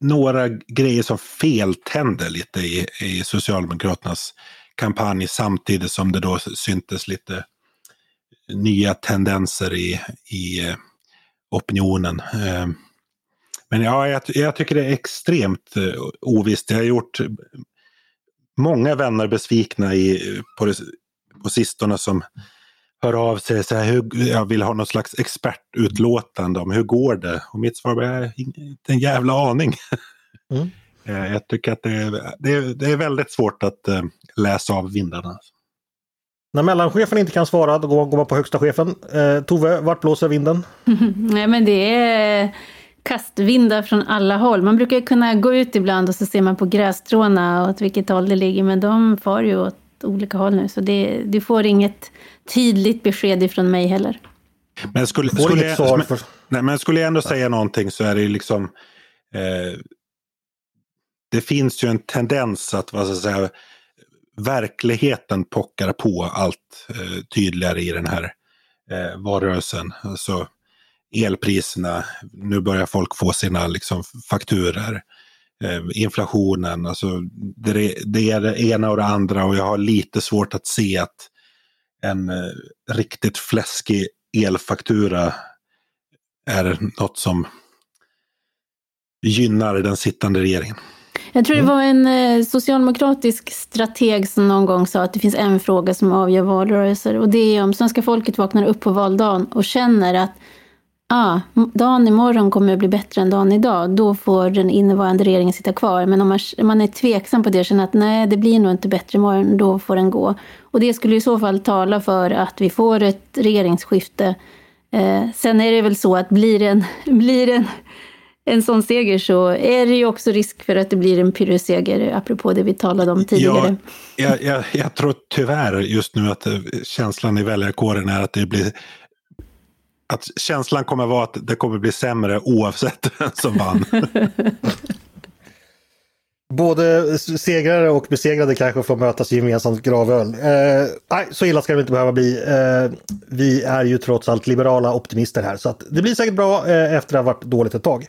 några grejer som feltände lite i, i Socialdemokraternas kampanj samtidigt som det då syntes lite nya tendenser i, i eh, opinionen. Eh, men ja, jag, jag, tycker det är extremt eh, ovisst. Jag har gjort många vänner besvikna i, på, det, på sistone som hör av sig så här, hur, jag vill ha något slags expertutlåtande om hur går det? Och mitt svar är inte en jävla aning. Mm. jag tycker att det är, det, är, det är väldigt svårt att läsa av vindarna. När mellanchefen inte kan svara, då går man på högsta chefen. Eh, Tove, vart blåser vinden? Nej, men det är kastvindar från alla håll. Man brukar kunna gå ut ibland och så ser man på grässtråna åt vilket håll det ligger, men de far ju åt, olika håll nu. Så det, du får inget tydligt besked ifrån mig heller. Men skulle, skulle, jag, men, nej, men skulle jag ändå säga någonting så är det ju liksom eh, det finns ju en tendens att vad ska jag säga, verkligheten pockar på allt eh, tydligare i den här eh, valrörelsen. Alltså, elpriserna, nu börjar folk få sina liksom, fakturer. Eh, inflationen, alltså, det, det, är det ena och det andra och jag har lite svårt att se att en eh, riktigt fläskig elfaktura är något som gynnar den sittande regeringen. Jag tror det mm. var en eh, socialdemokratisk strateg som någon gång sa att det finns en fråga som avgör valrörelser och det är om svenska folket vaknar upp på valdagen och känner att ah, dagen imorgon kommer att bli bättre än dagen idag, då får den innevarande regeringen sitta kvar. Men om man, man är tveksam på det och känner att nej, det blir nog inte bättre imorgon, då får den gå. Och det skulle i så fall tala för att vi får ett regeringsskifte. Eh, sen är det väl så att blir en, blir en en sån seger så är det ju också risk för att det blir en pyrrusseger, apropå det vi talade om tidigare. Ja, jag, jag, jag, tror tyvärr just nu att känslan i väljarkåren är att det blir att känslan kommer vara att det kommer bli sämre oavsett vem som vann. Både segrare och besegrade kanske får mötas i gemensamt gravöl. Eh, nej, så illa ska det inte behöva bli. Eh, vi är ju trots allt liberala optimister här så att det blir säkert bra eh, efter att ha varit dåligt ett tag.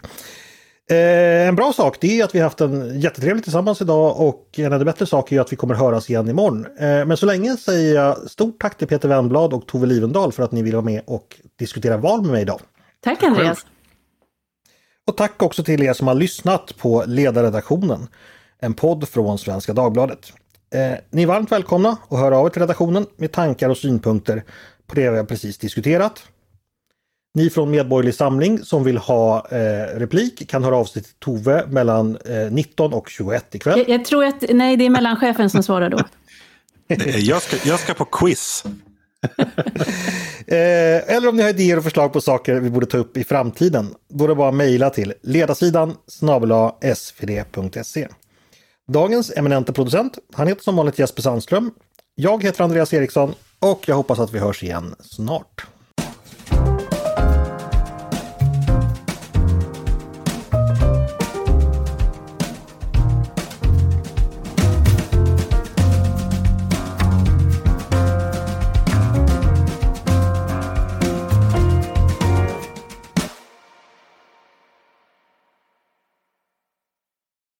Eh, en bra sak det är att vi haft en jättetrevlig tillsammans idag och en ännu bättre sak är att vi kommer höras igen imorgon. Eh, men så länge säger jag stort tack till Peter Wennblad och Tove Livendal för att ni vill vara med och diskutera val med mig idag. Tack Andreas! Och tack också till er som har lyssnat på Ledarredaktionen, en podd från Svenska Dagbladet. Eh, ni är varmt välkomna att höra av er till redaktionen med tankar och synpunkter på det vi har precis diskuterat. Ni från Medborgerlig Samling som vill ha eh, replik kan höra av sig till Tove mellan eh, 19 och 21 ikväll. Jag, jag tror att, nej det är mellanchefen som svarar då. jag, ska, jag ska på quiz. Eh, eller om ni har idéer och förslag på saker vi borde ta upp i framtiden. Då är det bara att mejla till ledarsidan svd.se. Dagens eminenta producent, han heter som vanligt Jesper Sandström. Jag heter Andreas Eriksson och jag hoppas att vi hörs igen snart.